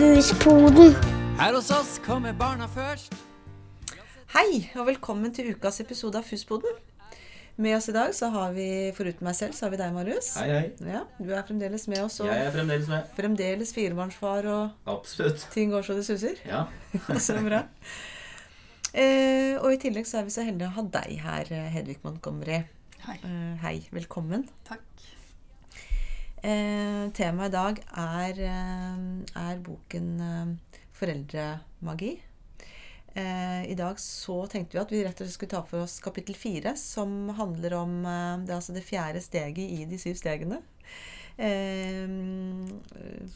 Fuspoden. Her hos oss kommer barna først. Hei, og velkommen til ukas episode av Fuspoden. Med oss i dag så har vi, foruten meg selv, så har vi deg, Marius. Hei, hei. Ja, Du er fremdeles med oss, og Jeg er fremdeles med. fremdeles firebarnsfar, og Absolutt. ting går så det suser. Ja. så bra. Eh, og i tillegg så er vi så heldige å ha deg her, Hedvig Montgomery. Hei. Eh, hei, velkommen. Takk. Eh, temaet i dag er, eh, er boken eh, 'Foreldremagi'. Eh, I dag så tenkte vi at vi rett og slett skulle ta for oss kapittel fire, som handler om eh, det, altså det fjerde steget i de syv stegene.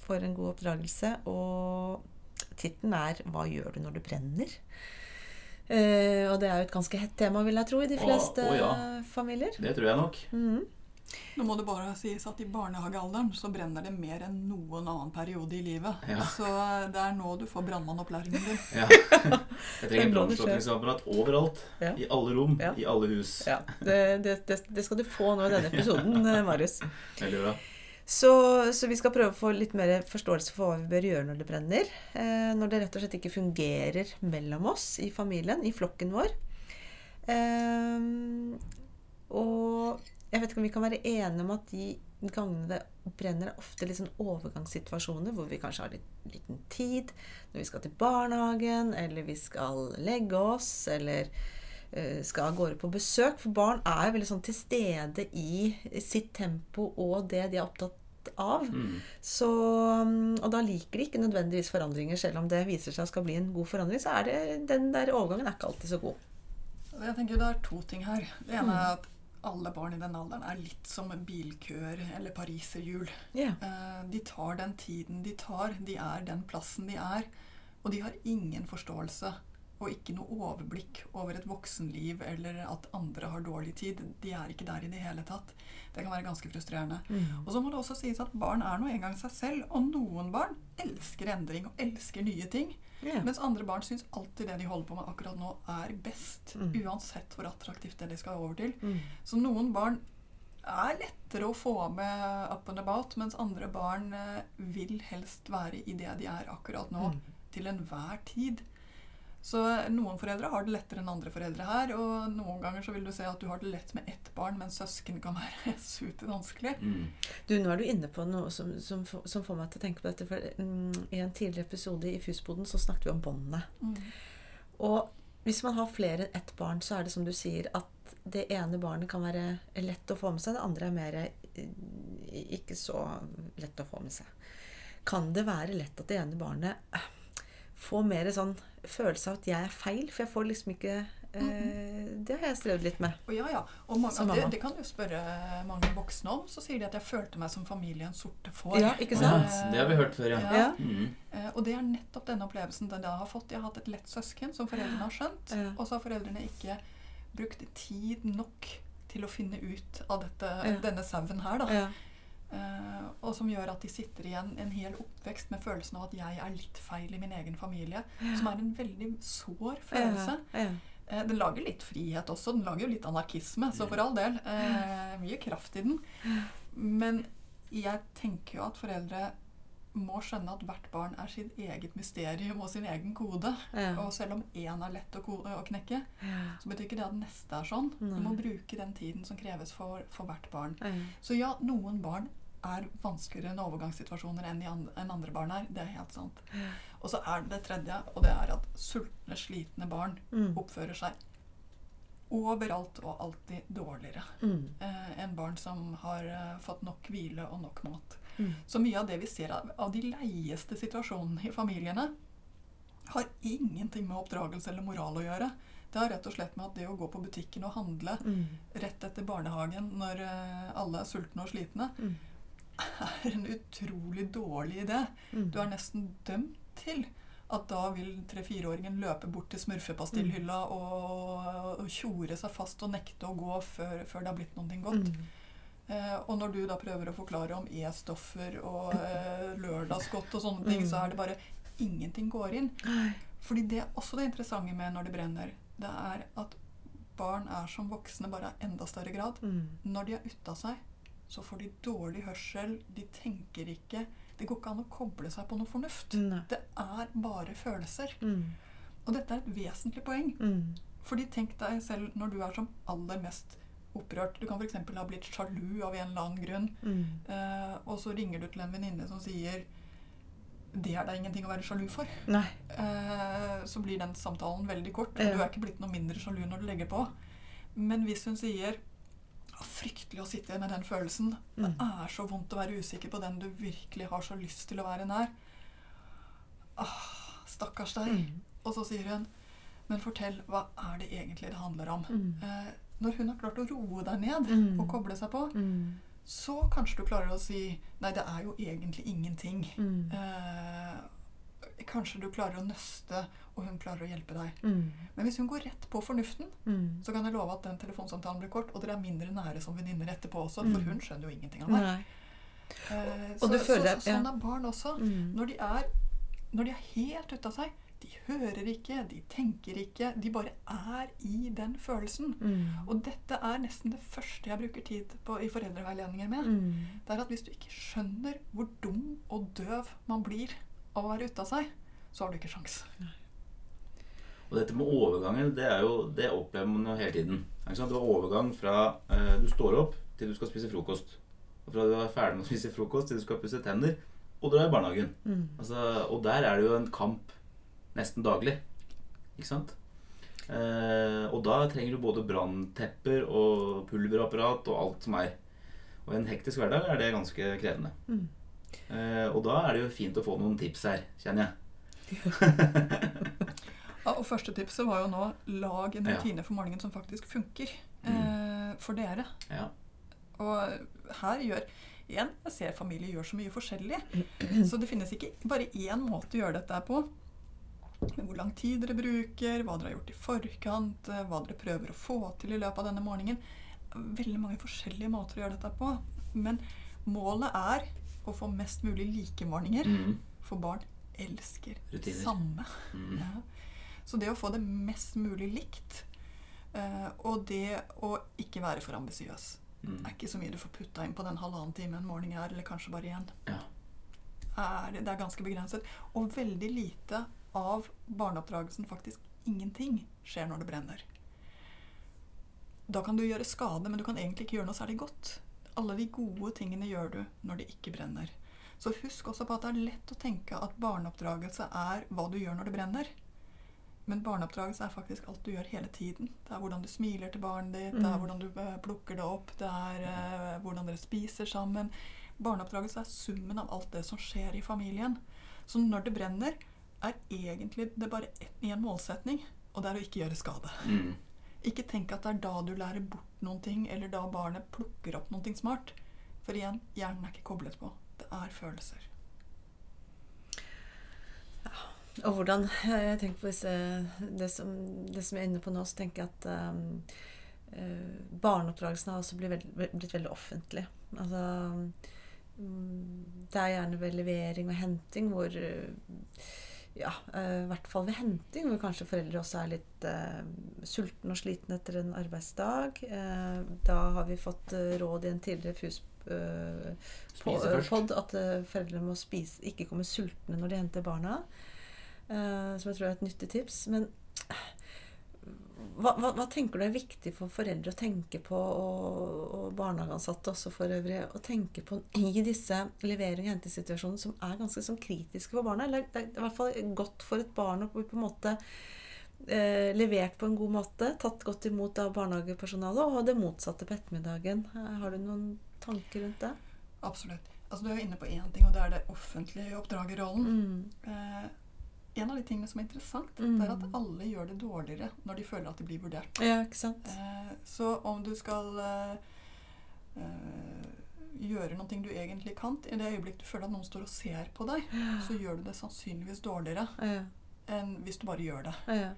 For en god oppdragelse. Og tittelen er 'Hva gjør du når du brenner'? Eh, og det er jo et ganske hett tema, vil jeg tro, i de fleste å ja. familier. Det tror jeg nok. Mhm. Nå må det bare sies at i barnehagealderen så brenner det mer enn noen annen periode i livet. Ja. Så det er nå du får brannmannopplæringen din. Ja. Jeg trenger brannslukningsapparat overalt. Ja. I alle rom. Ja. I alle hus. Ja, det, det, det, det skal du få nå i denne episoden, eh, Marius. Veldig bra. Så, så vi skal prøve å få litt mer forståelse for hva vi bør gjøre når det brenner. Eh, når det rett og slett ikke fungerer mellom oss i familien, i flokken vår. Eh, og jeg vet ikke om vi kan være enige om at de gangene det brenner, er ofte litt sånn overgangssituasjoner hvor vi kanskje har litt liten tid når vi skal til barnehagen, eller vi skal legge oss, eller eh, skal av gårde på besøk. For barn er jo veldig sånn til stede i sitt tempo og det de er opptatt av. Mm. Så, mm, og da liker de ikke nødvendigvis forandringer, selv om det viser seg skal bli en god forandring. Så er det, den der overgangen er ikke alltid så god. Jeg tenker Det er to ting her. Det ene er at alle barn i den alderen er litt som bilkøer eller pariserhjul. Yeah. De tar den tiden de tar, de er den plassen de er. Og de har ingen forståelse og ikke noe overblikk over et voksenliv eller at andre har dårlig tid. De er ikke der i det hele tatt. Det kan være ganske frustrerende. Og så må det også sies at barn er nå engang seg selv, og noen barn elsker endring og elsker nye ting. Ja. Mens andre barn syns alltid det de holder på med akkurat nå, er best. Mm. Uansett hvor attraktivt det de skal over til. Mm. Så noen barn er lettere å få med up and about, mens andre barn eh, vil helst være i det de er akkurat nå, Mm. til enhver tid. Så noen foreldre har det lettere enn andre foreldre her, og noen ganger så vil du se at du har det lett med ett barn, mens søsken kan være supervanskelig. Mm. Du, nå er du inne på noe som, som, som får meg til å tenke på dette. For mm, I en tidligere episode i Fusboden så snakket vi om båndene. Og hvis man har flere enn ett barn, så er det som du sier, at det ene barnet kan være lett å få med seg, det andre er mer ikke så lett å få med seg. Kan det være lett at det ene barnet eh, får mer sånn følelse av at jeg er feil? For jeg får liksom ikke eh, Det har jeg strevd litt med. Og ja, ja. Og mange, Som det, mamma. det kan du spørre mange voksne om. Så sier de at jeg følte meg som familiens sorte får. Ja, ikke Ja, sant? det har vi hørt før, ja. Ja. Mm. Eh, Og det er nettopp denne opplevelsen den jeg har fått. Jeg har hatt et lett søsken som foreldrene har skjønt, Ja. og så har foreldrene ikke brukt tid nok til å finne ut av dette, Ja. denne sauen her. Da. Ja. Eh, og som gjør at de sitter igjen en hel oppvekst med følelsen av at jeg er litt feil i min egen familie. Som er en veldig sår følelse. Ja. Ja. Uh, den lager litt frihet også. Den lager jo litt anarkisme, så for all del. Uh, mye kraft i den. Men jeg tenker jo at foreldre må skjønne at hvert barn er sitt eget mysterium og sin egen kode. Ja. Og selv om én er lett å, å knekke, så betyr ikke det at neste er sånn. Du må bruke den tiden som kreves for, for hvert barn. Ja. Så ja, noen barn er vanskeligere enn overgangssituasjoner enn, i andre barn er. Det er helt sant. Og så er det det tredje, og det er at sultne, slitne barn Mm. oppfører seg overalt og alltid dårligere Mm. eh, enn barn som har eh, fått nok hvile og nok mat. Mm. Så mye av det vi ser av, av de leieste situasjonene i familiene, har ingenting med oppdragelse eller moral å gjøre. Det har rett og slett med at det å gå på butikken og handle Mm. rett etter barnehagen når eh, alle er sultne og slitne, Mm. Er en utrolig dårlig idé. Mm. Du er nesten dømt til at da vil tre-fireåringen løpe bort til smurfepastillhylla og, og tjore seg fast og nekte å gå før, før det har blitt noe godt. Mm. Eh, og når du da prøver å forklare om E-stoffer og eh, lørdagsgodt og sånne ting, Mm. så er det bare ingenting går inn. Fordi det er også det interessante med når det brenner. Det er at barn er som voksne, bare i enda større grad. Mm. Når de er ute av seg, så får de dårlig hørsel, de tenker ikke, Det går ikke an å koble seg på noe fornuft. Nei. Det er bare følelser. Mm. Og dette er et vesentlig poeng. Mm. Fordi tenk deg selv når du er som aller mest opprørt. Du kan f.eks. ha blitt sjalu av en eller annen grunn. Mm. Eh, og så ringer du til en venninne som sier det er da ingenting å være sjalu for. Eh, så blir den samtalen veldig kort. Ja. du er ikke blitt noe mindre sjalu når du legger på. Men hvis hun sier «Å, Fryktelig å sitte med den følelsen. Det Mm. er så vondt å være usikker på den du virkelig har så lyst til å være nær. Ah, stakkars deg. Mm. Og så sier hun Men fortell, hva er det egentlig det handler om? Mm. Eh, når hun har klart å roe deg ned Mm. og koble seg på, Mm. så kanskje du klarer å si Nei, det er jo egentlig ingenting. Eh, kanskje du klarer å nøste, og hun klarer å hjelpe deg. Mm. Men hvis hun går rett på fornuften, Mm. så kan jeg love at den telefonsamtalen blir kort, og dere er mindre nære som venninner etterpå også, Mm. for hun skjønner jo ingenting av. Eh, Og så, så, så, sånn er barn også. Mm. Når de er, når de er helt ute av seg, de hører ikke, de tenker ikke, de bare er i den følelsen. Mm. Og dette er nesten det første jeg bruker tid på i foreldreveiledninger med. Mm. Det er at hvis du ikke skjønner hvor dum og døv man blir å være ute av seg, så har du ikke sjans. Og dette med overgangen, det, er jo, det opplever man jo hele tiden. Ikke sant? Du har overgang fra eh, du står opp til du skal spise frokost. Og fra du er ferdig med å spise frokost til du skal pusse tenner, og er i barnehagen. Mm. Altså, og der er det jo en kamp nesten daglig. Ikke sant? Eh, og da trenger du både branntepper og pulverapparat og alt som er. Og i en hektisk hverdag er det ganske krevende. Mm. Eh, og da er det jo fint å få noen tips her, kjenner jeg. Ja, og første tipset var jo nå lag en Ja. rutine for morgenen som faktisk funker Mm. eh, for dere. Ja. Og her gjør igjen, Jeg ser familier gjør så mye forskjellig. Så det finnes ikke bare én måte å gjøre dette på. Men hvor lang tid dere bruker, hva dere har gjort i forkant, eh, hva dere prøver å få til i løpet av denne morgenen. Veldig mange forskjellige måter å gjøre dette på. Men målet er å få mest mulig like morgener. Mm. For barn elsker Rutiner. samme. Mm. Ja. Så det å få det mest mulig likt, uh, og det å ikke være for ambisiøs Mm. er ikke så mye du får putta inn på den halvannen time en morgen er, eller kanskje bare én. Ja. Er, det er ganske begrenset. Og veldig lite av barneoppdragelsen, faktisk ingenting, skjer når det brenner. Da kan du gjøre skade, men du kan egentlig ikke gjøre noe særlig godt. Alle de gode tingene gjør du når det ikke brenner. Så husk også på at det er lett å tenke at barneoppdragelse er hva du gjør når det brenner. Men barneoppdragelse er faktisk alt du gjør hele tiden. Det er hvordan du smiler til barnet ditt, det er Mm. hvordan du eh, plukker det opp, det er uh, hvordan dere spiser sammen. Barneoppdragelse er summen av alt det som skjer i familien. Så når det brenner, er egentlig det bare én målsetning, og det er å ikke gjøre skade. Mm. Ikke tenk at det er da du lærer bort noen ting, eller da barnet plukker opp noe smart. For igjen, hjernen er ikke koblet på. Det er følelser. Og hvordan Jeg tenker på disse, det, som, det som jeg er inne på nå, så tenker jeg at um, uh, barneoppdragelsen har også blitt veldig, blitt veldig offentlig. Altså um, Det er gjerne ved levering og henting hvor eh, ja, eh, i hvert fall ved henting, hvor kanskje foreldre også er litt uh, sultne og slitne etter en arbeidsdag. Eh, da har vi fått eh, råd i en tidligere FUS uh, pod at eh, foreldre må spise, ikke komme sultne når de henter barna. Eh, som jeg tror er et nyttig tips. Men eh, hva, hva, hva tenker du er viktig for foreldre å tenke på, og, og barnehageansatte også for øvrig, å tenke på i disse levering- og hentesituasjonene som er ganske sånn kritiske for barna? Eller det er i hvert fall godt for et barn å bli på en måte eh, levert på en god måte, tatt godt imot av barnehagepersonalet, og det motsatte på ettermiddagen. Eh, har du noen tanker rundt det? Absolutt. Altså, du er jo inne på én ting, og det er det offentlige oppdragerrollen. Mm. Eh, en av de tingene som er interessant, Mm. det er at alle gjør det dårligere når de føler at de blir vurdert. Ja, ikke sant? Eh, så om du skal eh, eh, gjøre noe du egentlig kan, i det øyeblikk du føler at noen står og ser på deg, så gjør du det sannsynligvis dårligere Ja, enn hvis du bare gjør det. ja.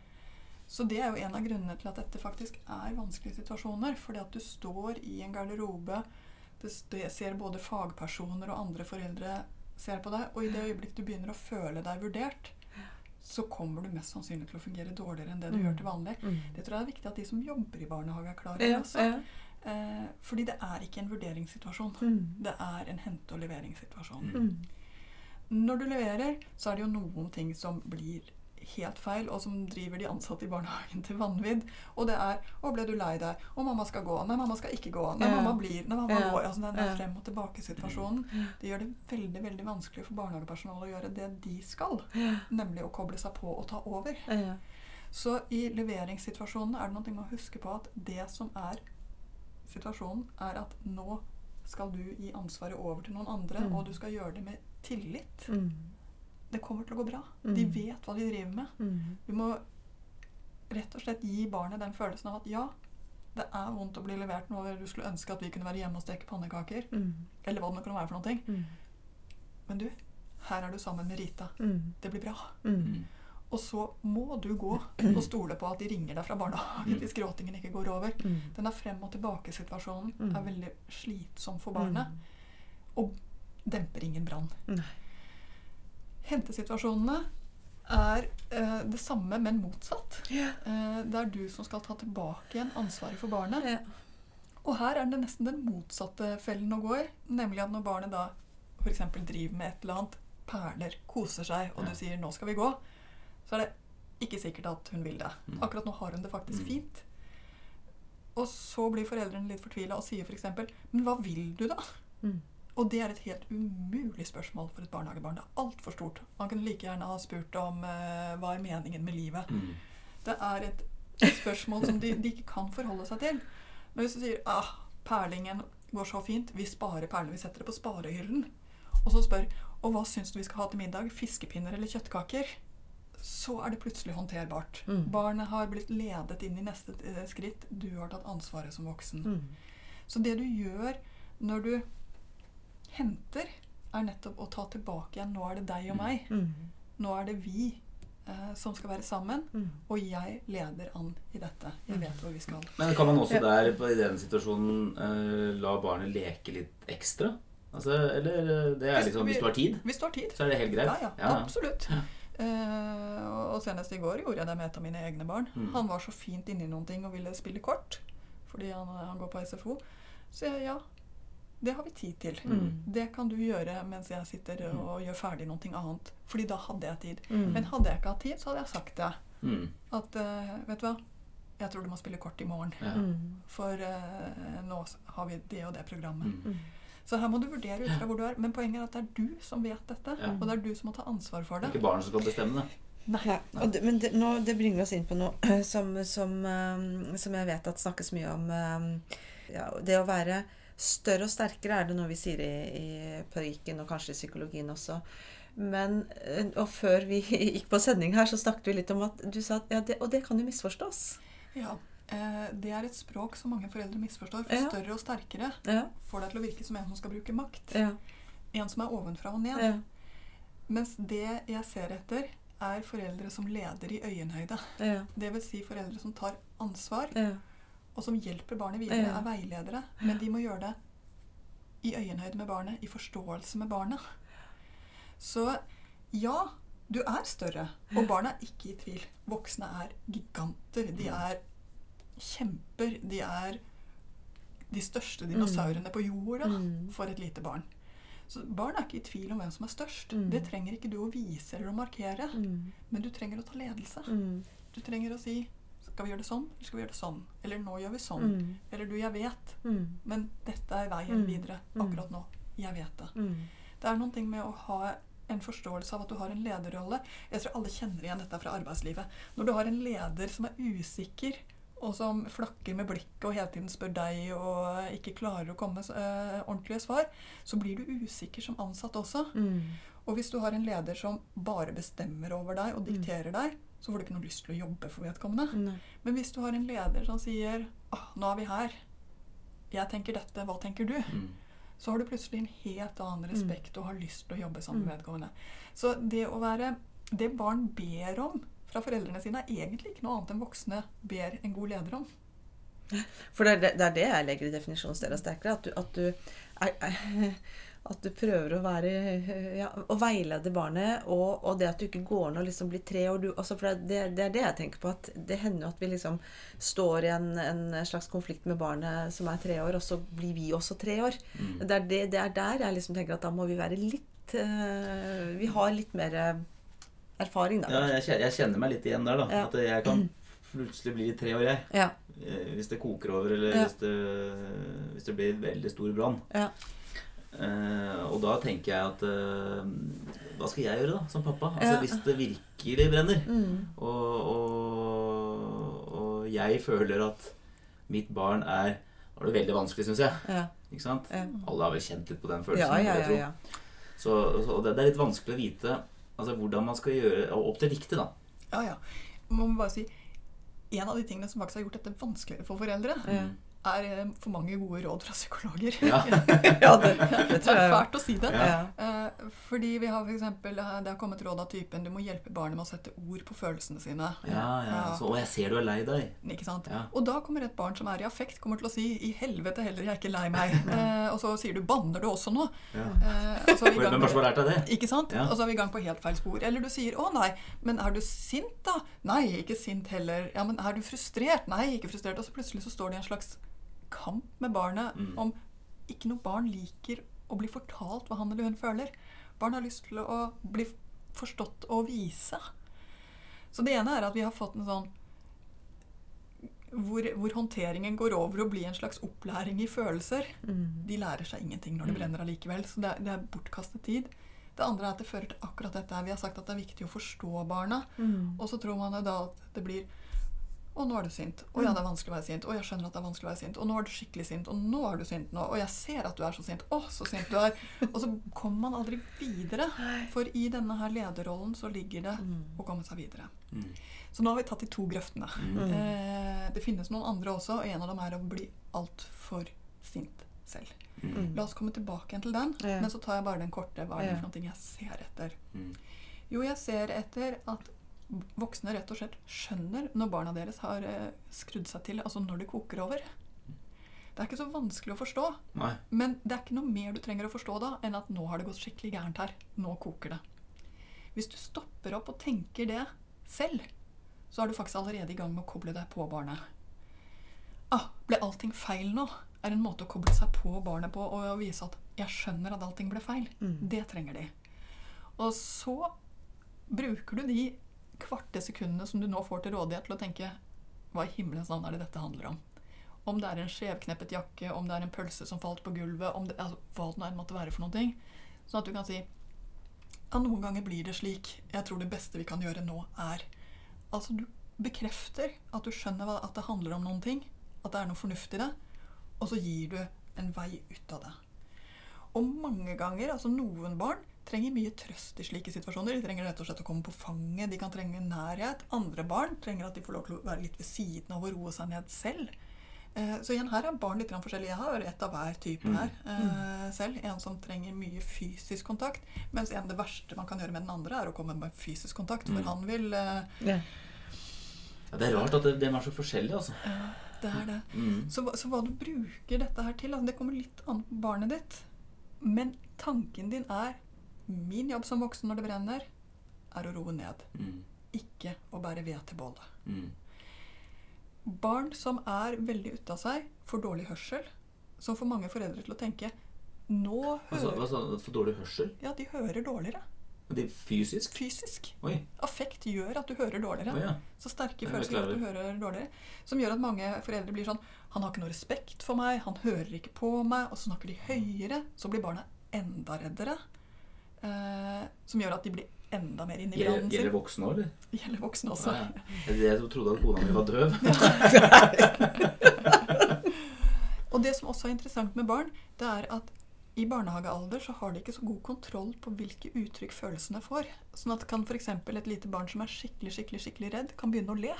Så det er jo en av grunnene til at dette faktisk er vanskelige situasjoner. Fordi at du står i en garderobe, det, det ser både fagpersoner og andre foreldre ser på deg, og i det øyeblikk du begynner å føle deg vurdert, så kommer du mest sannsynlig til å fungere dårligere enn det du Mm. gjør til vanlig. Mm. Det tror jeg er viktig at de som jobber i barnehage, er klar over Ja, også. ja. Eh, fordi det er ikke en vurderingssituasjon. Mm. Det er en hente- og leveringssituasjon. Mm. når du leverer, så er det jo noen ting som blir helt feil, og som driver de ansatte i barnehagen til vanvidd. Og det er 'Å, ble du lei deg?' 'Å, mamma skal gå.' 'Nei, mamma skal ikke gå.' 'Nei, mamma blir Nei, mamma går.' Altså den der frem og tilbake-situasjonen. Det gjør det veldig veldig vanskelig for barnehagepersonalet å gjøre det de skal. Nemlig å koble seg på og ta over. Så i leveringssituasjonene er det noe å huske på at det som er situasjonen, er at nå skal du gi ansvaret over til noen andre, Mm. og du skal gjøre det med tillit. Mm. Det kommer til å gå bra. De Mm. vet hva de driver med. Mm. Du må rett og slett gi barnet den følelsen av at ja, det er vondt å bli levert noe du skulle ønske at vi kunne være hjemme og steke pannekaker. Mm. Eller hva det nå kan være for noe. ting. Mm. Men du, her er du sammen med Rita. Mm. Det blir bra. Mm. Og så må du gå og stole på at de ringer deg fra barnehagen hvis gråtingen ikke går over. Mm. Den er frem og tilbake-situasjonen Mm. er veldig slitsom for barnet. Og demper ingen brann. Hentesituasjonene er eh, det samme, men motsatt. Yeah. Eh, det er du som skal ta tilbake igjen ansvaret for barnet. Yeah. Og her er det nesten den motsatte fellen å gå i. Nemlig at når barnet da f.eks. driver med et eller annet, perler, koser seg, og yeah. du sier 'nå skal vi gå', så er det ikke sikkert at hun vil det. Mm. Akkurat nå har hun det faktisk Mm. fint. Og så blir foreldrene litt fortvila og sier f.eks.: 'Men hva vil du, da?' Mm. Og det er et helt umulig spørsmål for et barnehagebarn. Det er altfor stort. Man kunne like gjerne ha spurt om uh, hva er meningen med livet. Mm. Det er et spørsmål som de, de ikke kan forholde seg til. Men hvis du sier ah, perlingen går så fint, vi sparer perlene, vi setter det på sparehyllen, og så spør og hva syns du vi skal ha til middag, fiskepinner eller kjøttkaker, så er det plutselig håndterbart. Mm. Barnet har blitt ledet inn i neste eh, skritt. Du har tatt ansvaret som voksen. Mm. Så det du gjør når du henter, er nettopp å ta tilbake igjen. Nå er det deg og meg. Mm. Nå er det vi eh, som skal være sammen. Mm. Og jeg leder an i dette. Jeg vet hvor vi skal. Men kan man også der på, i den situasjonen eh, la barnet leke litt ekstra? Altså, eller eh, det er liksom Hvis du har tid, Hvis du har tid. så er det helt greit? Ja, ja, Ja, absolutt. Eh, og og senest i går gjorde jeg det med et av mine egne barn. Mm. Han var så fint inni noen ting og ville spille kort fordi han, han går på SFO. Så jeg, ja, det har vi tid til. Mm. Det kan du gjøre mens jeg sitter og gjør ferdig noe annet. Fordi da hadde jeg tid. Mm. Men hadde jeg ikke hatt tid, så hadde jeg sagt det. Mm. At uh, vet du hva, jeg tror du må spille kort i morgen. Ja. Mm. For uh, nå har vi det og det programmet. Mm. Så her må du vurdere ut fra hvor du er. Men poenget er at det er du som vet dette. Ja. Og det er du som må ta ansvar for Det er ikke barn som skal bestemme det. Nei. Ja, og det, men det, nå, det bringer oss inn på noe som, som, um, som jeg vet at snakkes mye om. um, ja, det å være større og sterkere er det noe vi sier i, i pedagogikken og kanskje i psykologien også. Men, eh, og før vi gikk på sending her, så snakket vi litt om at du sa at ja, det, Og det kan jo misforstås. Ja, eh, Det er et språk som mange foreldre misforstår. For Ja. større og sterkere Ja, får deg til å virke som en som skal bruke makt. ja, En som er ovenfra og ned. ja, Mens det jeg ser etter, er foreldre som leder i øyenhøyde. ja, Det vil si foreldre som tar ansvar, ja, og som hjelper barnet videre, er veiledere. Men de må gjøre det i øyenhøyde med barnet, i forståelse med barnet. Så ja, du er større, og barna er ikke i tvil. Voksne er giganter. De er kjemper. De er de største dinosaurene på jorda Mm. for et lite barn. Så barn er ikke i tvil om hvem som er størst. Mm. Det trenger ikke du å vise eller å markere. Mm. Men du trenger å ta ledelse. Mm. Du trenger å si Skal vi gjøre det sånn, eller skal vi gjøre det sånn? Eller nå gjør vi sånn. Mm. Eller du, jeg vet. Mm. Men dette er veien Mm. videre Mm. akkurat nå. Jeg vet det. Mm. Det er noen ting med å ha en forståelse av at du har en lederrolle. Jeg tror alle kjenner igjen dette fra arbeidslivet. Når du har en leder som er usikker, og som flakker med blikket og hele tiden spør deg og ikke klarer å komme med eh, ordentlige svar, så blir du usikker som ansatt også. Mm. Og hvis du har en leder som bare bestemmer over deg og dikterer deg, så får du ikke noe lyst til å jobbe for vedkommende. Nei. Men hvis du har en leder som sier ah, 'Nå er vi her. Jeg tenker dette. Hva tenker du?' Mm. så har du plutselig en helt annen respekt og har lyst til å jobbe sammen med Mm. vedkommende. Så det å være Det barn ber om fra foreldrene sine, er egentlig ikke noe annet enn voksne ber en god leder om. For det er det, det er det jeg legger i definisjonen deres sterkere. At du, at du, er, er, at du prøver å være ja, Å veilede barnet, og, og det at du ikke går ned og liksom blir tre år du, altså for det, det er det jeg tenker på. at Det hender jo at vi liksom står i en, en slags konflikt med barnet som er tre år, og så blir vi også tre år. Mm. Det, er det, det er der jeg liksom tenker at da må vi være litt eh, Vi har litt mer eh, erfaring, da. Ja, jeg jeg kjenner meg litt igjen der, da. Ja. At jeg kan plutselig bli tre år, jeg. Ja. Eh, Hvis det koker over, eller hvis, det, hvis det blir veldig stor brann. Ja. Eh, og da tenker jeg at eh, Hva skal jeg gjøre, da, som pappa? Altså Ja. Hvis det virkelig brenner, Mm. og, og, og jeg føler at mitt barn er Nå er det veldig vanskelig, syns jeg. Ja. Ikke sant? Ja. Alle har vel kjent litt på den følelsen. Ja, ja, vil jeg ja, ja. Så, så det, det er litt vanskelig å vite altså, hvordan man skal gjøre og Opp til riktig, da. Ja, ja. Man må bare si En av de tingene som faktisk har gjort dette vanskeligere for foreldre, Ja. Er eh, for mange gode råd fra psykologer. Ja. ja det, det Det er fælt å si det. Ja. Eh, fordi vi har for eksempel, eh, Det har kommet råd av typen du må hjelpe barnet med å sette ord på følelsene sine. Ja, ja. Så, og jeg ser du er lei deg. Ikke sant? Ja. Og da kommer et barn som er i affekt, kommer til å si 'i helvete heller, jeg er ikke lei meg'. Eh, og så sier du 'banner du også nå'? Ja. Eh, og så er vi i gang er det lært? Ikke sant? Ja. Og så er vi i gang på helt feil spor. Eller du sier 'Å nei, men er du sint, da?' Nei, ikke sint heller. Ja, men er du frustrert? Nei, ikke frustrert. Og så plutselig så står det i en slags kamp med barnet Mm. om ikke noe barn liker å bli fortalt hva han eller hun føler. Barn har lyst til å bli forstått og vise. Så det ene er at vi har fått en sånn hvor, hvor håndteringen går over å bli en slags opplæring i følelser. Mm. De lærer seg ingenting når det Mm. brenner allikevel. Så det er, det er bortkastet tid. Det andre er at det fører til akkurat dette. Vi har sagt at det er viktig å forstå barna. Mm. Og så tror man jo da at det blir Å, nå er du sint. Å ja, det er vanskelig å være sint. Å, jeg skjønner at det er vanskelig å være sint. Og nå er du skikkelig sint. Og nå er du sint nå. Og jeg ser at du er så sint. Å, så sint du er. Og så kommer man aldri videre. For i denne her lederrollen så ligger det å komme seg videre. Mm. Så nå har vi tatt de to grøftene. Mm. Eh, det finnes noen andre også, og en av dem er å bli altfor sint selv. Mm. La oss komme tilbake igjen til den, Ja. men så tar jeg bare den korte. Hva er det for noe jeg ser etter? Mm. Jo, jeg ser etter at voksne rett og slett skjønner når barna deres har eh, skrudd seg til, altså når det koker over. Det er ikke så vanskelig å forstå, Nei. men det er ikke noe mer du trenger å forstå da enn at nå har det gått skikkelig gærent her. Nå koker det. Hvis du stopper opp og tenker det selv, så er du faktisk allerede i gang med å koble deg på barnet. Ah, ble allting feil nå? Er en måte å koble seg på barnet på og vise at 'jeg skjønner at allting ble feil'. Mm. Det trenger de. Og så bruker du de kvarte sekundene som du nå får til rådighet, til å tenke 'hva i himmelens navn er det dette handler om'? Om det er en skjevkneppet jakke, om det er en pølse som falt på gulvet, om det, altså, hva det måtte være for noen ting. Sånn at du kan si ja, noen ganger blir det slik. Jeg tror det beste vi kan gjøre nå, er Altså, du bekrefter at du skjønner at det handler om noen ting. At det er noe fornuft i det. Og så gir du en vei ut av det. Og mange ganger, altså noen barn, trenger mye trøst i slike situasjoner. De trenger rett og slett å komme på fanget, de kan trenge nærhet. Andre barn trenger at de får lov til å være litt ved siden av og roe seg ned selv. Eh, Så igjen, her er barn litt forskjellige. Jeg har ett av hver type Mm. her eh, selv. En som trenger mye fysisk kontakt, mens en det verste man kan gjøre med den andre, er å komme med fysisk kontakt. For Mm. han vil eh, Ja. Ja, det er rart at de er så forskjellige, altså. Ja, det er det. Mm. Så, hva- så hva du bruker dette her til, altså det kommer litt an på barnet ditt. Men tanken din er Min jobb som voksen når det brenner, er å roe ned. Mm. Ikke å bære ved til bålet. Mm. Barn som er veldig ute av seg, får dårlig hørsel, som får mange foreldre til å tenke Nå hører hva sa du? For dårlig hørsel? Ja, de hører dårligere. Det er fysisk? Fysisk. Oi. Affekt gjør at du hører dårligere. Å ja. Så sterke er følelser gjør at du hører dårligere. Som gjør at mange foreldre blir sånn Han har ikke noe respekt for meg, han hører ikke på meg, og så snakker de høyere. Så blir barna enda reddere. Eh, som gjør at de blir enda mer inne i graden sin. gjelder voksne òg, eller? Gjelder voksne også. Ja, ja. Det jeg trodde at kona mi var døv. Og det som også er interessant med barn, det er at i barnehagealder så har de ikke så god kontroll på hvilke uttrykk følelsene får. Sånn at kan f.eks. et lite barn som er skikkelig skikkelig, skikkelig redd, kan begynne å le.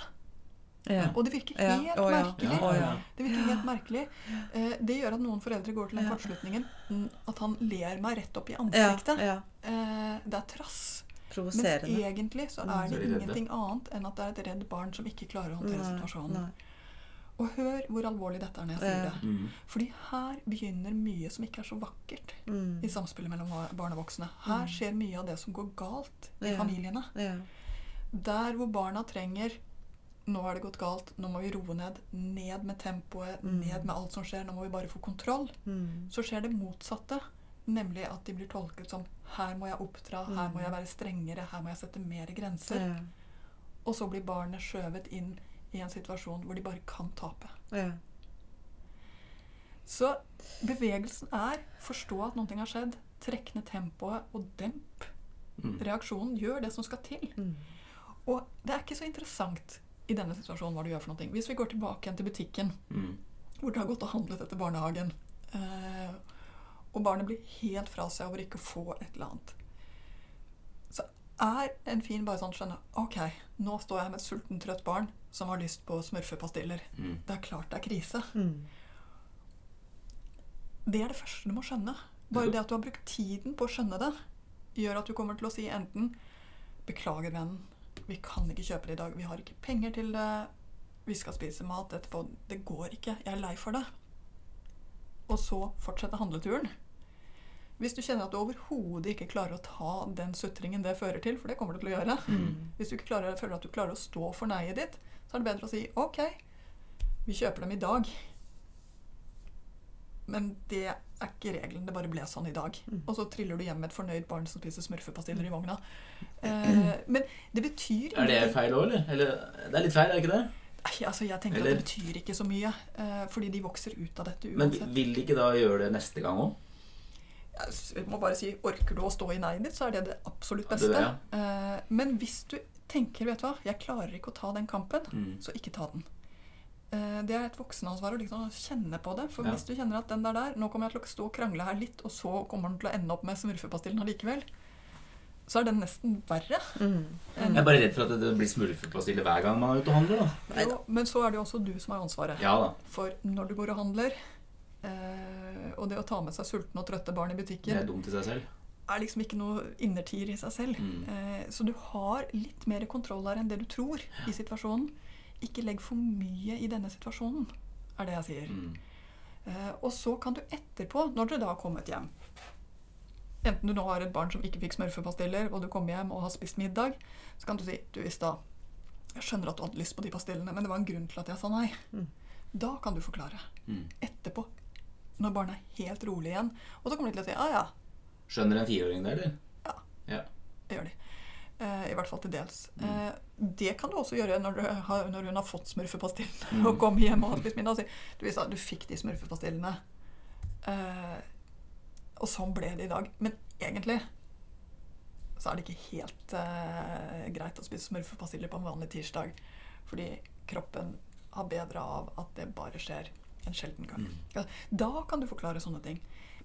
Ja. Og det virker Ja. helt ja. merkelig. Ja. Det virker helt merkelig. Eh, det gjør at noen foreldre går til den Ja. kortslutningen mm, at han ler meg rett opp i ansiktet. ja. Eh, det er trass. Men egentlig så Mm. er det ingenting annet enn at det er et redd barn som ikke klarer å håndtere situasjonen. nei. Og hør hvor alvorlig dette er når jeg sier det. Mm. Fordi her begynner mye som ikke er så vakkert Mm. i samspillet mellom barn og voksne. Her skjer mye av det som går galt i familiene. Der hvor barna trenger Nå har det gått galt, nå må vi roe ned. Ned med tempoet, Mm. ned med alt som skjer. Nå må vi bare få kontroll. Mm. Så skjer det motsatte Nemlig at de blir tolket som her må jeg oppdra, her må jeg være strengere, her må jeg sette mer grenser. Ja. Og så blir barnet skjøvet inn i en situasjon hvor de bare kan tape. Ja. Så bevegelsen er forstå at noe har skjedd, trekk ned tempoet og demp Mm. reaksjonen. Gjør det som skal til. Mm. Og det er ikke så interessant i denne situasjonen hva du gjør for noe. Hvis vi går tilbake igjen til butikken, Mm. hvor du har gått og handlet etter barnehagen, eh, og barnet blir helt fra seg over ikke å få et eller annet, så er en fin bare sånn skjønne Ok, nå står jeg med et sultent, trøtt barn som har lyst på smurfepastiller. Mm. Det er klart det er krise. Mm. Det er det første du må skjønne. Bare det at du har brukt tiden på å skjønne det, gjør at du kommer til å si enten 'Beklager, vennen. Vi kan ikke kjøpe det i dag. Vi har ikke penger til det. Vi skal spise mat etterpå. Det går ikke. Jeg er lei for det.' Og så fortsette handleturen. Hvis du kjenner at du overhodet ikke klarer å ta den sutringen det fører til, for det kommer du til å gjøre Hvis du ikke klarer, føler at du klarer å stå for nei-et ditt, så er det bedre å si 'OK, vi kjøper dem i dag'. Men det er ikke regelen. Det bare ble sånn i dag. Og så triller du hjem med et fornøyd barn som spiser smurfepastiller i vogna. Eh, men det betyr Er det feil òg, eller? eller? Det er litt feil, er det ikke det? Nei, altså jeg tenker Eller- at det betyr ikke så mye. Eh, fordi de vokser ut av dette uansett. Men vil de ikke da gjøre det neste gang òg? Jeg må bare si, Orker du å stå i nei-et ditt, så er det det absolutt Ja, det beste. ja. Eh, men hvis du tenker vet du hva, jeg klarer ikke å ta den kampen, Mm. så ikke ta den. Eh, Det er et voksenansvar å liksom kjenne på det. For Ja. hvis du kjenner at den der der, nå kommer jeg til å stå og krangle her litt, og så kommer den til å ende opp med smurfepastillen allikevel, så er den nesten verre. Mm. Jeg er bare redd for at det blir smurfepastille hver gang man er ute og handler. da Jo, men så er det jo også du som har ansvaret. Ja da. For når du går og handler, eh, og det å ta med seg sultne og trøtte barn i Det er dumt i seg selv. er liksom ikke noe innertier i seg selv. Mm. Eh, så du har litt mer kontroll der enn det du tror i situasjonen. Ikke legg for mye i denne situasjonen, er det jeg sier. Mm. Eh, og så kan du etterpå, når dere da har kommet hjem Enten du nå har et barn som ikke fikk smørfepastiller, og du kommer hjem og har spist middag, så kan du si du i stad Jeg skjønner at du hadde lyst på de pastillene, men det var en grunn til at jeg sa nei. Mm. Da kan du forklare. Mm. Etterpå. Når barnet er helt rolig igjen. Og så kommer de til å si ja, ja, Skjønner en fireåring det, eller? Ja, Det gjør de. Eh, I hvert fall til dels. Mm. Eh, det kan du også gjøre når, du har, når hun har fått smurfepastillene Mm. og kommer hjem og har spist middag. Du, du fikk de smurfepastillene. Eh, og sånn ble det i dag. Men egentlig så er det ikke helt eh, greit å spise smurfepastiller på en vanlig tirsdag. Fordi kroppen har bedre av at det bare skjer en sjelden gang. Mm. Ja, Da kan du forklare sånne ting.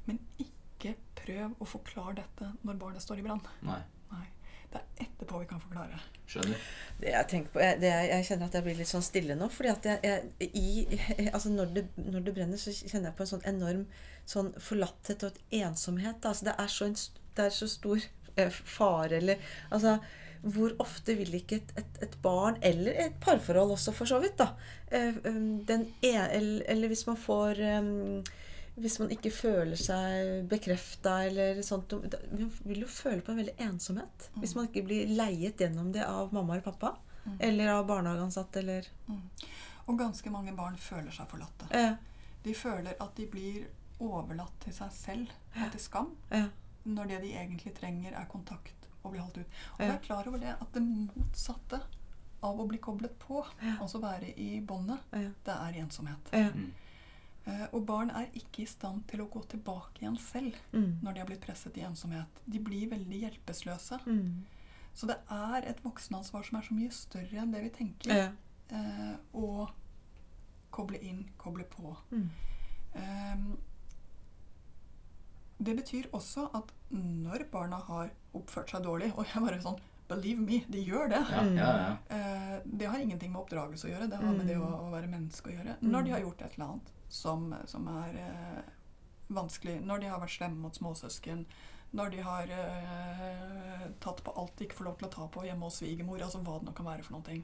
Men ikke prøv å forklare dette når barnet står i brann. Nei. Nei. Det er etterpå vi kan forklare. Skjønner. Det jeg tenker på, jeg, det jeg, jeg kjenner at jeg blir litt sånn stille nå. fordi at jeg, jeg, i, altså når, det, når det brenner, så kjenner jeg på en sånn enorm sånn forlatthet og et ensomhet. Altså det, er så en, det er så stor eh, fare eller altså, Hvor ofte vil ikke et, et, et barn, eller et parforhold også for så vidt, da eh, um, den en, eller, eller hvis man får um, hvis man ikke føler seg bekrefta eller sånt Man vil jo føle på en veldig ensomhet. Hvis man ikke blir leiet gjennom det av mamma eller pappa. Mm. Eller av barnehageansatte eller Og ganske mange barn føler seg forlatte. Ja. De føler at de blir overlatt til seg selv og til skam, ja. når det de egentlig trenger, er kontakt og bli holdt ut. Og Ja. er klar over det at det motsatte av å bli koblet på, Ja. altså være i båndet, Ja. det er ensomhet. Ja. Mm. Eh, Og barn er ikke i stand til å gå tilbake igjen selv Mm. når de har blitt presset i ensomhet. De blir veldig hjelpeløse. Mm. Så det er et voksenansvar som er så mye større enn det vi tenker. Ja. eh, å koble inn, koble på. Mm. Eh, det betyr også at når barna har oppført seg dårlig Og jeg bare sånn Believe me, de gjør det. Ja, ja, ja. Eh, det har ingenting med oppdragelse å gjøre. Det har med det å, å være menneske å gjøre. Når de har gjort et eller annet som, som er eh, vanskelig, når de har vært slemme mot småsøsken, når de har eh, tatt på alt de ikke får lov til å ta på hjemme hos svigermor, altså hva det nå kan være for noen ting.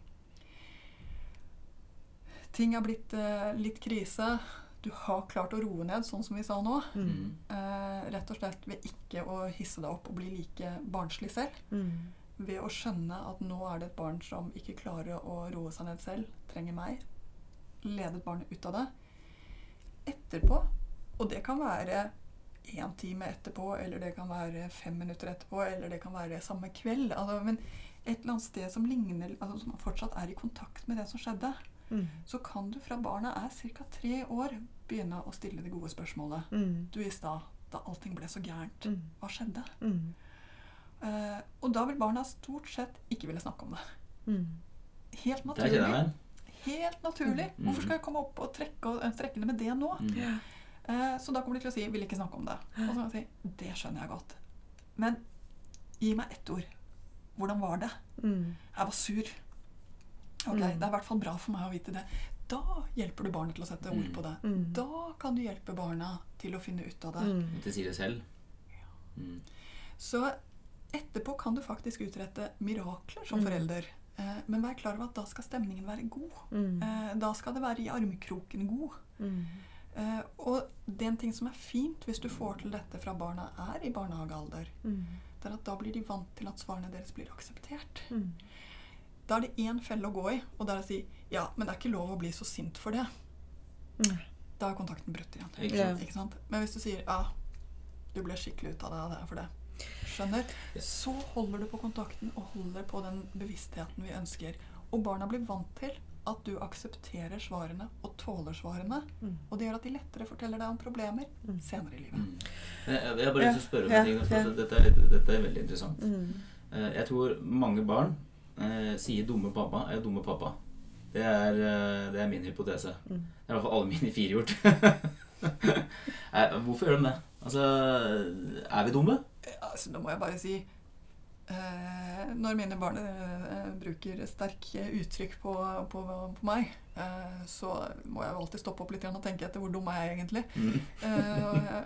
Ting har blitt eh, litt krise. Du har klart å roe ned, sånn som vi sa nå. Mm. Eh, rett og slett ved ikke å hisse deg opp og bli like barnslig selv. Mm. Ved å skjønne at nå er det et barn som ikke klarer å roe seg ned selv, trenger meg. Ledet barnet ut av det. Etterpå, og det kan være én time etterpå, eller det kan være fem minutter etterpå, eller det kan være samme kveld. Altså, men et eller annet sted som ligner, altså, som fortsatt er i kontakt med det som skjedde, Mm. så kan du fra barna er ca. tre år begynne å stille det gode spørsmålet. Mm. Du i stad, da allting ble så gærent, Mm. hva skjedde? Mm. Eh, og da vil barna stort sett ikke ville snakke om det. Mm. Helt naturlig. meg. Helt naturlig. Mm. Hvorfor skal jeg komme opp og trekke, og, eh, trekke det med det nå? Mm. Eh, så da kommer de til å si 'vil ikke snakke om det'. Og så kan jeg si 'det skjønner jeg godt'. Men gi meg ett ord. Hvordan var det? Mm. Jeg var sur. Ok, Mm. Det er i hvert fall bra for meg å vite det. Da hjelper du barnet til å sette ord Mm. på det. Mm. Da kan du hjelpe barna til å finne ut av det. Mm. De sier det selv. Mm. Så etterpå kan du faktisk utrette mirakler som Mm. forelder. Eh, men vær klar over at da skal stemningen være god. Mm. Eh, da skal det være i armkroken god. Mm. Eh, og det er en ting som er fint hvis du får til dette fra barna er i barnehagealder, Mm. det er at da blir de vant til at svarene deres blir akseptert. Mm. Da er det én felle å gå i, og det er å si ja, men det er ikke lov å bli så sint for det. Mm. Da er kontakten brutt igjen. Ikke sant? Ikke sant? Men hvis du sier ja, du ble skikkelig ut av det, det er for det. Skjønner? Så holder du på kontakten og holder på den bevisstheten vi ønsker. Og barna blir vant til at du aksepterer svarene og tåler svarene. Mm. Og det gjør at de lettere forteller deg om problemer Mm. senere i livet. Mm. Jeg, jeg har bare Ja, lyst til å spørre om ja, en ting. For ja. dette, er litt, dette er veldig interessant. Mm. Eh, Jeg tror mange barn eh, sier 'dumme pappa' er 'dumme pappa'. Det er, eh, det er min hypotese. Mm. Det er i hvert fall alle mine fire gjort. Eh, Hvorfor gjør de det? Altså, er vi dumme? Altså, Nå må jeg bare si eh, Når mine barn eh, bruker sterke uttrykk på, på, på meg, eh, så må jeg jo alltid stoppe opp litt og tenke etter hvor dum er jeg egentlig. Mm. Eh,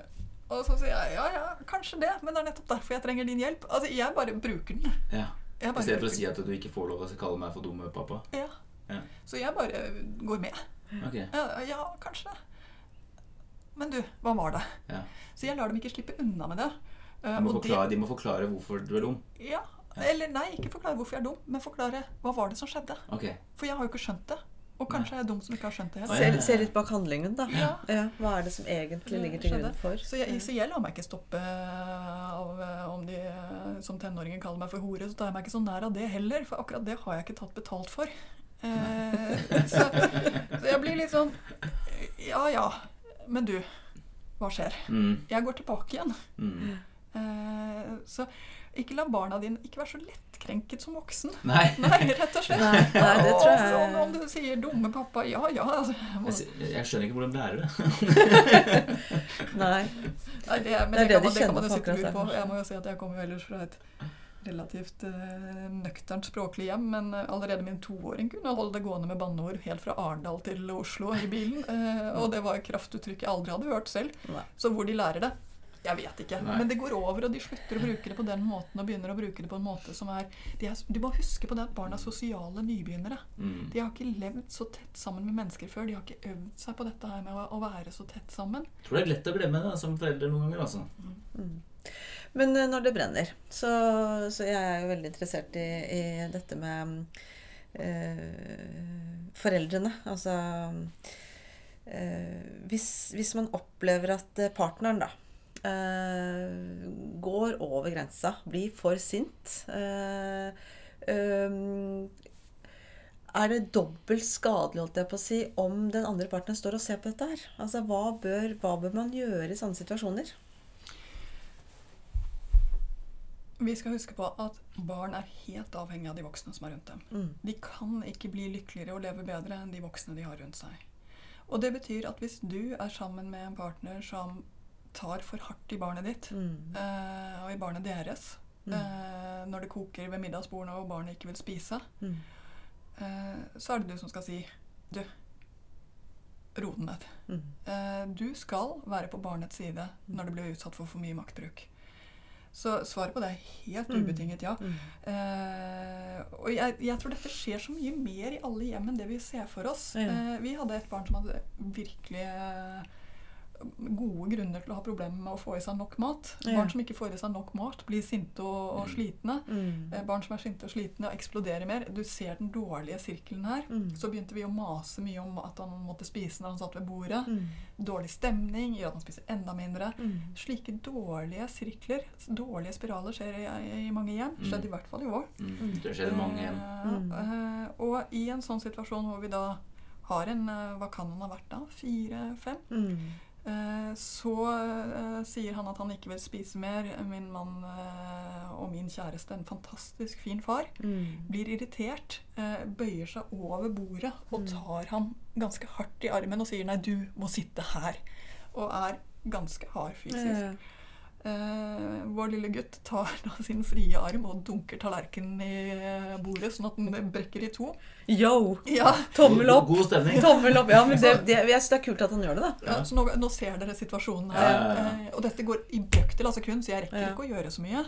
og så sier jeg ja, ja, kanskje det, men det er nettopp derfor jeg trenger din hjelp. Altså, Jeg bare bruker den. Ja. I stedet for å si at du ikke får lov å kalle meg for dumme pappa. Ja. Ja. Så jeg bare går med. Okay. Ja, ja, kanskje det. Men du, hva var det? Ja. Så jeg lar dem ikke slippe unna med det. Eh, De må, forklare, de må forklare hvorfor du er dum. Ja, Eller nei, ikke forklare hvorfor jeg er dum, men forklare hva var det som skjedde. Okay. For jeg har jo ikke skjønt det. Og kanskje jeg er dum som ikke har skjønt det helt. Se, se litt bak handlingen, da. Ja. Ja, hva er det som egentlig ligger til grunn for? Så jeg, så jeg lar meg ikke stoppe av eh, om de eh, som tenåringer kaller meg for hore. Så tar jeg meg ikke så nær av det heller, for akkurat det har jeg ikke tatt betalt for. Eh, så, så jeg blir litt sånn Ja ja, men du, hva skjer? Mm. Jeg går tilbake igjen. Mm. Eh, så ikke la barna dine ikke være så lettkrenket som voksen. Nei. Nei, rett og slett. Nei, det tror jeg- Og Om, om du sier 'dumme pappa', ja ja. Altså, jeg skjønner ikke hvordan lærer det. Nei. nei, det, men Det er det, det kan man, de det kan man jo på sitte akkurat på. der. Jeg må jo si at jeg kommer jo ellers fra et relativt uh, nøkternt språklig hjem, men eh, allerede min toåring kunne holde det gående med banneord helt fra Arendal til Oslo i bilen. Uh, og det var kraftuttrykk jeg aldri hadde hørt selv. Nei. Så hvor de lærer det, jeg vet ikke. Nei. Men det går over, og de slutter å bruke det på den måten og begynner å bruke det på en måte som er De, er, Du må huske på det at barn er sosiale nybegynnere. Mm. De har ikke levd så tett sammen med mennesker før. De har ikke øvd seg på dette her med å, å være så tett sammen. Jeg tror det er lett å glemme det som forelder noen ganger. altså. Mm. Men eh, når det brenner, så, så jeg er jo veldig interessert i, i dette med eh, foreldrene. Altså eh, hvis, hvis man opplever at eh, partneren da går over grensa, blir for sint eh, eh, er det dobbelt skadelig holdt jeg på å si, om den andre partneren står og ser på dette her? Altså, hva bør, hva bør man gjøre i sånne situasjoner? Vi skal huske på at barn er helt avhengig av de voksne som er rundt dem. Mm. De kan ikke bli lykkeligere og leve bedre enn de voksne de har rundt seg. Og det betyr at hvis du er sammen med en partner som tar for hardt i barnet ditt, Mm. uh, og i barnet deres, Mm. uh, når det koker ved middagsbordene og barnet ikke vil spise, Mm. uh, så er det du som skal si Du, ro den ned. Mm. Du skal være på barnets side når det blir utsatt for for mye maktbruk. Så svaret på det er helt Mm. ubetinget ja. Mm. Og jeg, jeg tror dette skjer så mye mer i alle hjem enn det vi ser for oss. Ja. Vi hadde et barn som hadde virkelig gode grunner til å ha problemer med å få i seg nok mat. Ja. Barn som ikke får i seg nok mat, blir sinte og, og Mm. slitne. Mm. Eh, Barn som er sinte og slitne og eksploderer mer. Du ser den dårlige sirkelen her. Mm. Så begynte vi å mase mye om at han måtte spise når han satt ved bordet. Mm. Dårlig stemning gjør at han spiser enda mindre. Mm. Slike dårlige sirkler, dårlige spiraler, skjer i, i mange hjem. Mm. Skjedde i hvert fall i vår. Mm. Det skjer i mange hjem. Eh, eh, og i en sånn situasjon hvor vi da har en eh, Hva kan han ha vært da? Fire-fem? Eh, så eh, sier han at han ikke vil spise mer. Min mann eh, og min kjæreste, en fantastisk fin far, Mm. blir irritert, bøyer seg over bordet og Mm. tar ham ganske hardt i armen og sier 'nei, du må sitte her'. Og er ganske hard fysisk. Eh, vår lille gutt tar da sin frie arm og dunker tallerkenen i bordet, sånn at den brekker i to. Yo! Ja, Tommel opp! God, god stemning. Tommel opp. Ja, men det, det, jeg synes det er kult at han gjør det, da. ja, Så nå, nå ser dere situasjonen her. Ja, ja, ja. Eh, og dette går i brøkdel av sekund, så jeg rekker Ja. ikke å gjøre så mye.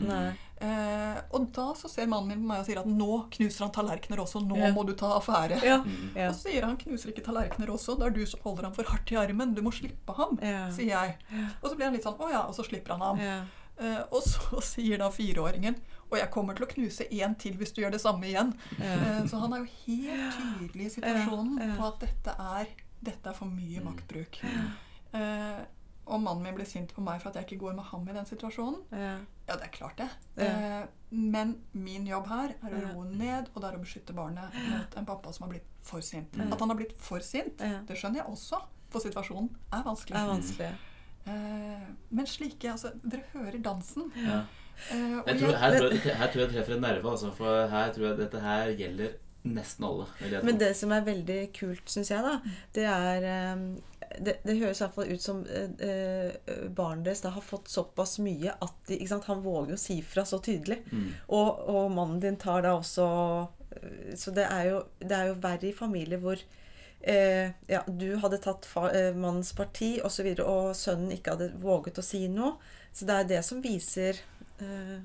Eh, og da så ser mannen min på meg og sier at nå knuser han tallerkener også, nå Ja. må du ta affære. Ja. Mm. Ja. Og så sier han knuser ikke tallerkener også, det er du som holder ham for hardt i armen, du må slippe ham, Ja. sier jeg. Og så blir han litt sånn å ja, og så slipper han ham. Eh, og så sier da fireåringen og jeg kommer til å knuse én til hvis du gjør det samme igjen. Eh, så han er jo helt tydelig i situasjonen på at dette er, dette er for mye Mm. maktbruk. Uh, og mannen min blir sint på meg for at jeg ikke går med ham i den situasjonen. Ja. Ja, det er klart det. Ja. Eh, men min jobb her er å roe ned, og det er å beskytte barnet mot en pappa som har blitt for sint. Ja. At han har blitt for sint, det skjønner jeg også, for situasjonen er vanskelig. Er vanskelig. Eh, men slike Altså, dere hører dansen. Ja. Eh, Jeg tror, her, tror jeg, her tror jeg treffer en nerve, altså, for her tror jeg dette her gjelder nesten alle. Men det som er veldig kult, syns jeg, da, det er eh, det, det høres i hvert fall ut som eh, barnet deres da har fått såpass mye at de, ikke sant, han våger å si fra så tydelig. Mm. Og, og mannen din tar da også Så det er jo, det er jo verre i familier hvor eh, ja, du hadde tatt eh, mannens parti osv., og, så videre, og sønnen ikke hadde våget å si noe. Så det er det som viser eh,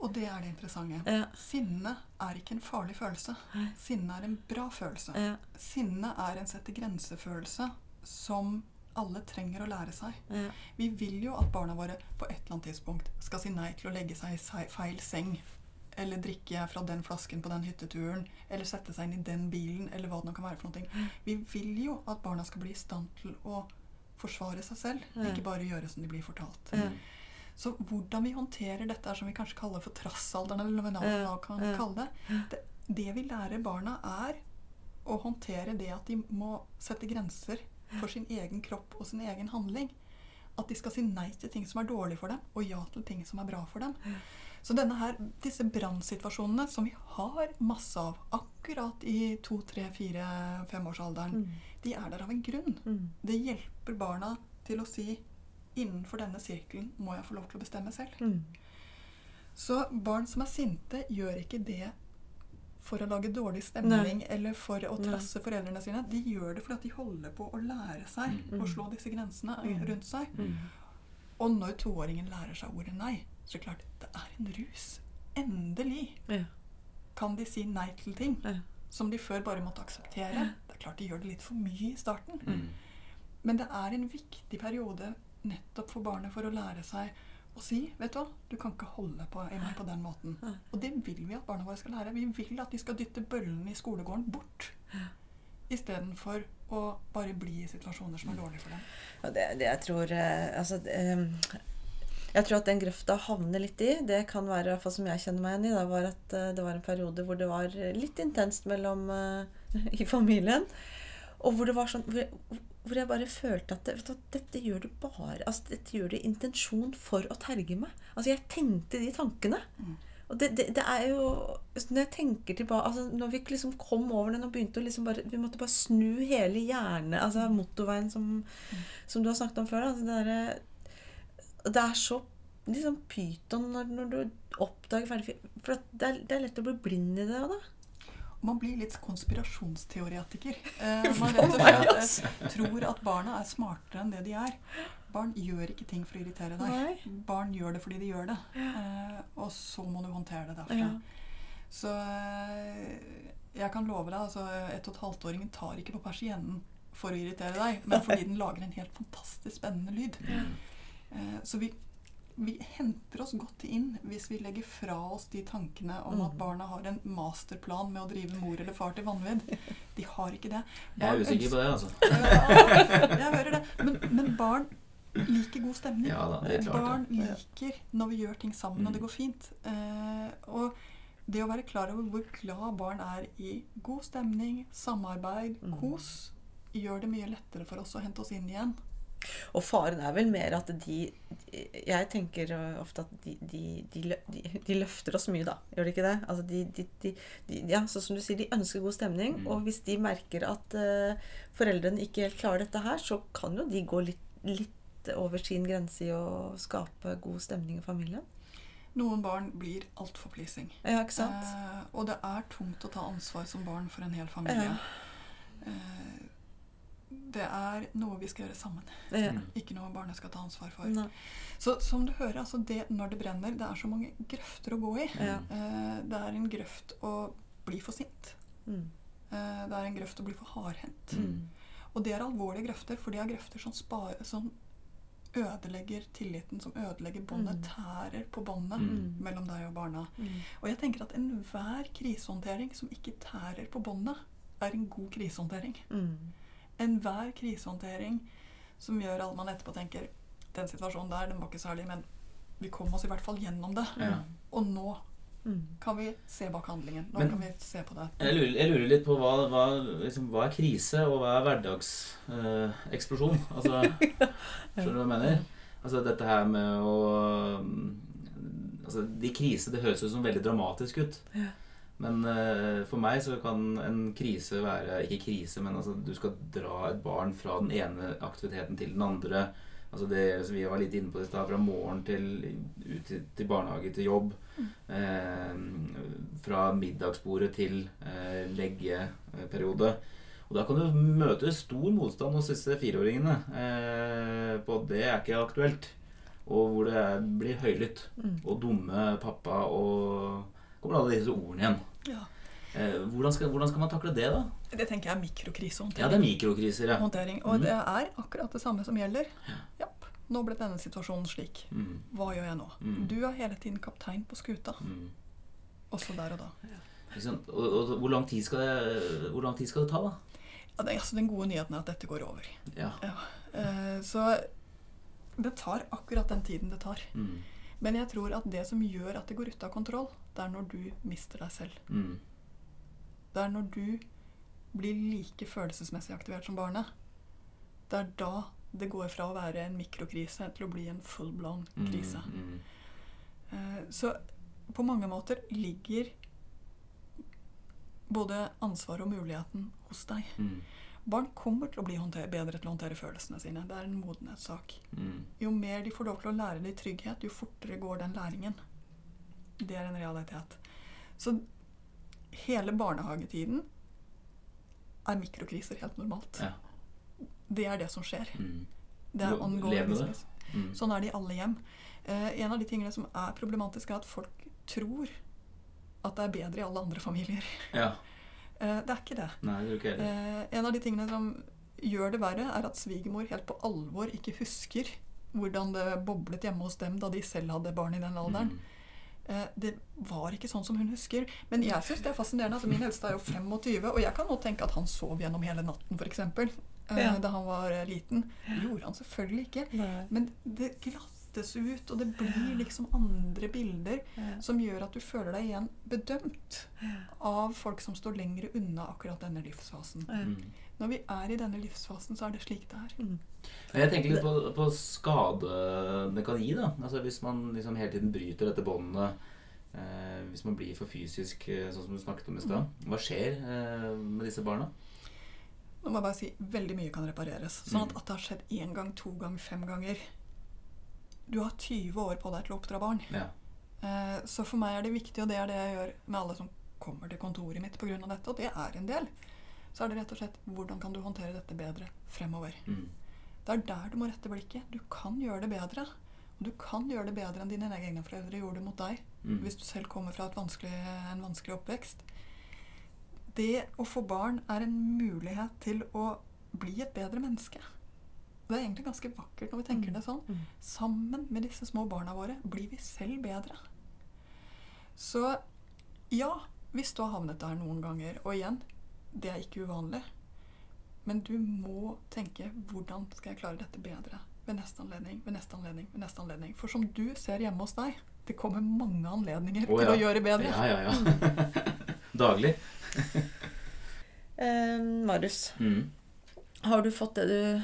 Og det er det interessante. ja, Sinne er ikke en farlig følelse. Sinne er en bra følelse. ja, Sinne er en sette grensefølelse som alle trenger å lære seg. ja, Vi vil jo at barna våre på et eller annet tidspunkt skal si nei til å legge seg i feil seng. Eller drikke fra den flasken på den hytteturen. Eller sette seg inn i den bilen, eller hva det nå kan være for noe. Vi vil jo at barna skal bli i stand til å forsvare seg selv, ikke bare gjøre som de blir fortalt. Så hvordan vi håndterer dette som vi kanskje kaller for trassalderen, eller hva vi nå kan kalle det, det Det vi lærer barna, er å håndtere det at de må sette grenser for sin egen kropp og sin egen handling. At de skal si nei til ting som er dårlig for dem, og ja til ting som er bra for dem. Så her, disse brannsituasjonene som vi har masse av akkurat i to, tre, fire, femårsalderen, Mm. de er der av en grunn. mm, Det hjelper barna til å si innenfor denne sirkelen må jeg få lov til å bestemme selv. mm. Så barn som er sinte, gjør ikke det for å lage dårlig stemning eller for å Nei. trasse foreldrene sine. De gjør det fordi de holder på å lære seg Mm. å slå disse grensene Mm. rundt seg. Mm. Og når toåringen lærer seg ordet nei, så klart det er en rus. Endelig Ja. kan de si nei til ting Ja. som de før bare måtte akseptere. Det er klart de gjør det litt for mye i starten. Mm. Men det er en viktig periode nettopp for barnet for å lære seg å si Vet du hva, du kan ikke holde på i meg på den måten. Og det vil vi at barna våre skal lære. Vi vil at de skal dytte bøllene i skolegården bort. Istedenfor å bare bli i situasjoner som er dårlige for dem. Ja, det, det jeg tror eh, Altså det, Jeg tror at den grøfta havner litt i, det kan være, i hvert fall som jeg kjenner meg igjen i, da, var at eh, det var en periode hvor det var litt intenst mellom eh, i familien. Og hvor det var sånn hvor jeg, hvor jeg bare følte at det, vet du, dette gjør du bare altså Dette gjør du i intensjon for å terge meg. Altså Jeg tenkte de tankene. Mm. Og det, det, det er jo Når jeg tenker tilbake altså Når vi liksom kom over den og begynte å liksom bare Vi måtte bare snu hele hjernen Altså motorveien som, som du har snakket om før. Altså det, derre- det er så liksom pyton når, når du oppdager ferdig For det, er, det er lett å bli blind i det òg, da. Man blir litt konspirasjonsteoretiker. Eh, man rett og slett tror at barna er smartere enn det de er. Barn gjør ikke ting for å irritere deg. Nei. Barn gjør det fordi de gjør det. Eh, og så må du håndtere det derfra. Ja. Så eh, jeg kan love deg, altså ett og et halvt-åringen tar ikke på persiennen for å irritere deg, men fordi den lager en helt fantastisk spennende lyd. Mm. Eh, Så vi, vi henter oss godt inn hvis vi legger fra oss de tankene om at Mm. barna har en masterplan med å drive mor eller far til vanvidd. De har ikke det. Jeg er usikker på det, altså. Ja, jeg hører det. Men, men barn liker god stemning. Ja da, klart. Barn liker når vi gjør ting sammen, og det Mm. går fint. Eh, og det å være klar over hvor glad barn er i god stemning, samarbeid, Mm. kos, gjør det mye lettere for oss å hente oss inn igjen. Og faren er vel mer at de Jeg tenker ofte at de, de, de, løfter oss mye, da. Gjør de ikke det? Altså de, de, de, de, ja, sånn som du sier, de ønsker god stemning. Mm. Og hvis de merker at uh, foreldrene ikke helt klarer dette her, så kan jo de gå litt, litt over sin grense i å skape god stemning i familien. Noen barn blir altfor pleasing. Ja, ikke sant? Eh, og det er tungt å ta ansvar som barn for en hel familie. Ja. Eh, det er noe vi skal gjøre sammen, Ja. Mm. ikke noe barnet skal ta ansvar for. Nei. Så som du hører, altså det, når det brenner, det er så mange grøfter å gå i. Ja. Eh, det er en grøft å bli for sint. Mm. Eh, det er en grøft å bli for hardhendt. Mm. Og det er alvorlige grøfter, for det er grøfter som, spar, som ødelegger tilliten, som ødelegger båndet, Mm. tærer på båndet Mm. mellom deg og barna. Mm. Og jeg tenker at enhver krisehåndtering som ikke tærer på båndet, er en god krisehåndtering. Mm. Enhver krisehåndtering som gjør at man etterpå tenker den situasjonen der, den var ikke særlig, men vi kom oss i hvert fall gjennom det. Ja. Og nå Mm. kan vi se bak handlingen. Nå Men- kan vi se på det. Jeg lurer, jeg lurer litt på hva, hva, liksom, hva er krise, og hva er hverdagseksplosjon? altså, skjønner du hva jeg mener? Altså dette her med å mm, altså, De krise, det høres jo som veldig dramatisk ut. Ja. Men uh, for meg så kan en krise være Ikke krise, men altså du skal dra et barn fra den ene aktiviteten til den andre. Altså det som vi var litt inne på i stad, fra morgen til, ut til, til barnehage til jobb. Eh, fra middagsbordet til eh, leggeperiode. Og da kan du møte stor motstand hos disse fireåringene eh, på at det er ikke aktuelt. Og hvor det er, blir høylytt. Mm. Og dumme pappa og Kommer alle disse ordene igjen. Ja. Eh, hvordan, skal, hvordan skal man takle det, da? Det tenker jeg er Ja, det er mikrokriser, ja. Håndtering. Og Mm. det er akkurat det samme som gjelder. Japp. Nå ble denne situasjonen slik. Mm, Hva gjør jeg nå? Mm. Du er hele tiden kaptein på skuta. mm. Også der og da. Sant? Og, og hvor, lang tid skal det, hvor lang tid skal det ta, da? Ja, det, altså, den gode nyheten er at dette går over. Ja. Uh, så det tar akkurat den tiden det tar. Mm, Men jeg tror at det som gjør at det går ut av kontroll, det er når du mister deg selv. mm, Det er når du blir like følelsesmessig aktivert som barnet. Det er da det går fra å være en mikrokrise til å bli en full blown mm, krise. mm. mm. Så på mange måter ligger både ansvaret og muligheten hos deg. Mm, Barn kommer til å bli bedre til å håndtere følelsene sine. Det er en modenhetssak. mm. Jo mer de får lov til å lære det i trygghet, jo fortere går den læringen. Det er en realitet. Så hele barnehagetiden er mikrokriser helt normalt. Ja. Det er det som skjer. Mm. Det er ongoing business. Mm. Sånn er det i alle hjem. Eh, en av de tingene som er problematisk, er at folk tror at det er bedre i alle andre familier. Ja. Eh, det er ikke det. Nei, det er ikke. Eh, en av de tingene som gjør det verre, er at svigermor helt på alvor ikke husker hvordan det boblet hjemme hos dem da de selv hadde barn i den alderen. Mm. Eh, det var ikke sånn som hun husker. Men jeg syns det er fascinerende. Altså, min eldste er jo 25, og jeg kan nå tenke at han sov gjennom hele natten, f.eks. Eh, Ja. Da han var eh, liten. Det gjorde han selvfølgelig ikke. Nei. Men det glattes ut, og det blir liksom andre bilder Ja. som gjør at du føler deg igjen bedømt av folk som står lenger unna akkurat denne livsfasen. Mm. Når vi er i denne livsfasen, så er det slik det er. Mm. Jeg tenker litt på, på skade det kan gi. da Altså Hvis man liksom hele tiden bryter dette båndet eh, Hvis man blir for fysisk, eh, sånn som du snakket om i stad. Hva skjer eh, med disse barna? Nå må jeg bare si veldig mye kan repareres. Sånn at, Mm. at det har skjedd én gang, to gang, fem ganger Du har 20 år på deg til å oppdra barn. Ja. Eh, så for meg er det viktig, og det er det jeg gjør med alle som kommer til kontoret mitt pga. dette, og det er en del, så er det rett og slett hvordan kan du håndtere dette bedre fremover. Mm. Det er der du må rette blikket. Du kan gjøre det bedre. Og du kan gjøre det bedre enn dine egne foreldre gjorde det mot deg Mm. hvis du selv kommer fra vanskelig, en vanskelig oppvekst. Det å få barn er en mulighet til å bli et bedre menneske. Det er egentlig ganske vakkert når vi tenker det sånn. Mm. Sammen med disse små barna våre blir vi selv bedre. Så ja, hvis du har havnet der noen ganger, og igjen, det er ikke uvanlig, men du må tenke hvordan skal jeg klare dette bedre ved neste anledning, ved neste anledning, ved neste anledning. For som du ser hjemme hos deg, det kommer mange anledninger Å, til å gjøre bedre. Ja, ja, ja. Daglig. Eh, Marius, Mm. har du fått det du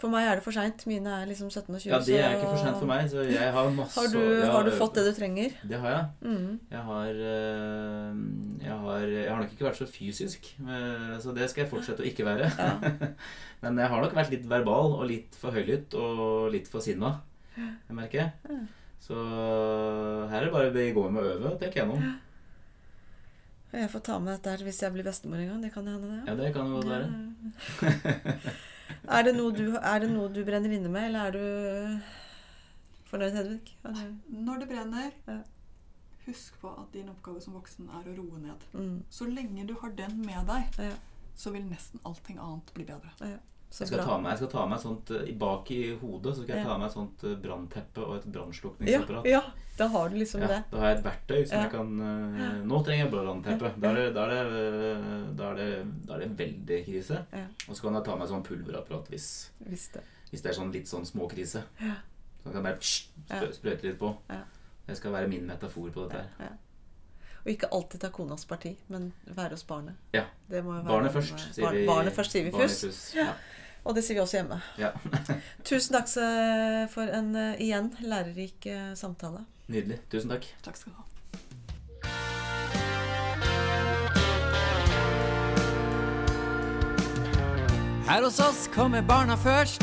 For meg er det for seint. Mine er liksom 17 og 20. Ja, det er ikke for sent for meg, så jeg har masse Har du, har, har du fått det du trenger? Det har jeg. Mm. Jeg har, eh, jeg har Jeg har nok ikke vært så fysisk, eh, så det skal jeg fortsette å ikke være. Ja. Men jeg har nok vært litt verbal og litt for høylytt og litt for sinna, jeg merker. Ja. Så her er det bare å gå med å øve, tenker jeg nå. Jeg får ta med dette her hvis jeg blir bestemor en gang. Det kan hende, det. Ja, det kan jo godt være. Er det, du, er det noe du brenner inne med, eller er du fornøyd, Hedvig? Du... Når det brenner, Ja. husk på at din oppgave som voksen er å roe ned. Mm. Så lenge du har den med deg, Ja. så vil nesten allting annet bli bedre. Så Jeg skal, ta med, jeg skal ta med et sånt eh, Bak i hodet så skal jeg Ja. ta med et sånt eh, brannteppe og et ja, brannslukningsapparat. ja, da har du liksom Ja, det. da har jeg et verktøy som Ja. jeg kan eh, Nå trenger jeg brannteppe. Da da det, da da er det veldig krise. Ja. Og så kan jeg ta med sånn pulverapparat hvis, Hvis det. hvis det er sånn litt sånn småkrise. Ja. Så kan jeg bare sprøyte litt på. Ja. Det skal være min metafor på dette her. Og ikke alltid ta konas parti, men være hos barnet. Ja. Det må jo være Barnet først, sier Bar- vi. Barnet først, sier vi først. Ja. Og det sier vi også hjemme. ja. Tusen takk for en eh, igjen lærerik eh, samtale. Nydelig. Tusen takk. Takk skal du ha. Her hos oss kommer barna først.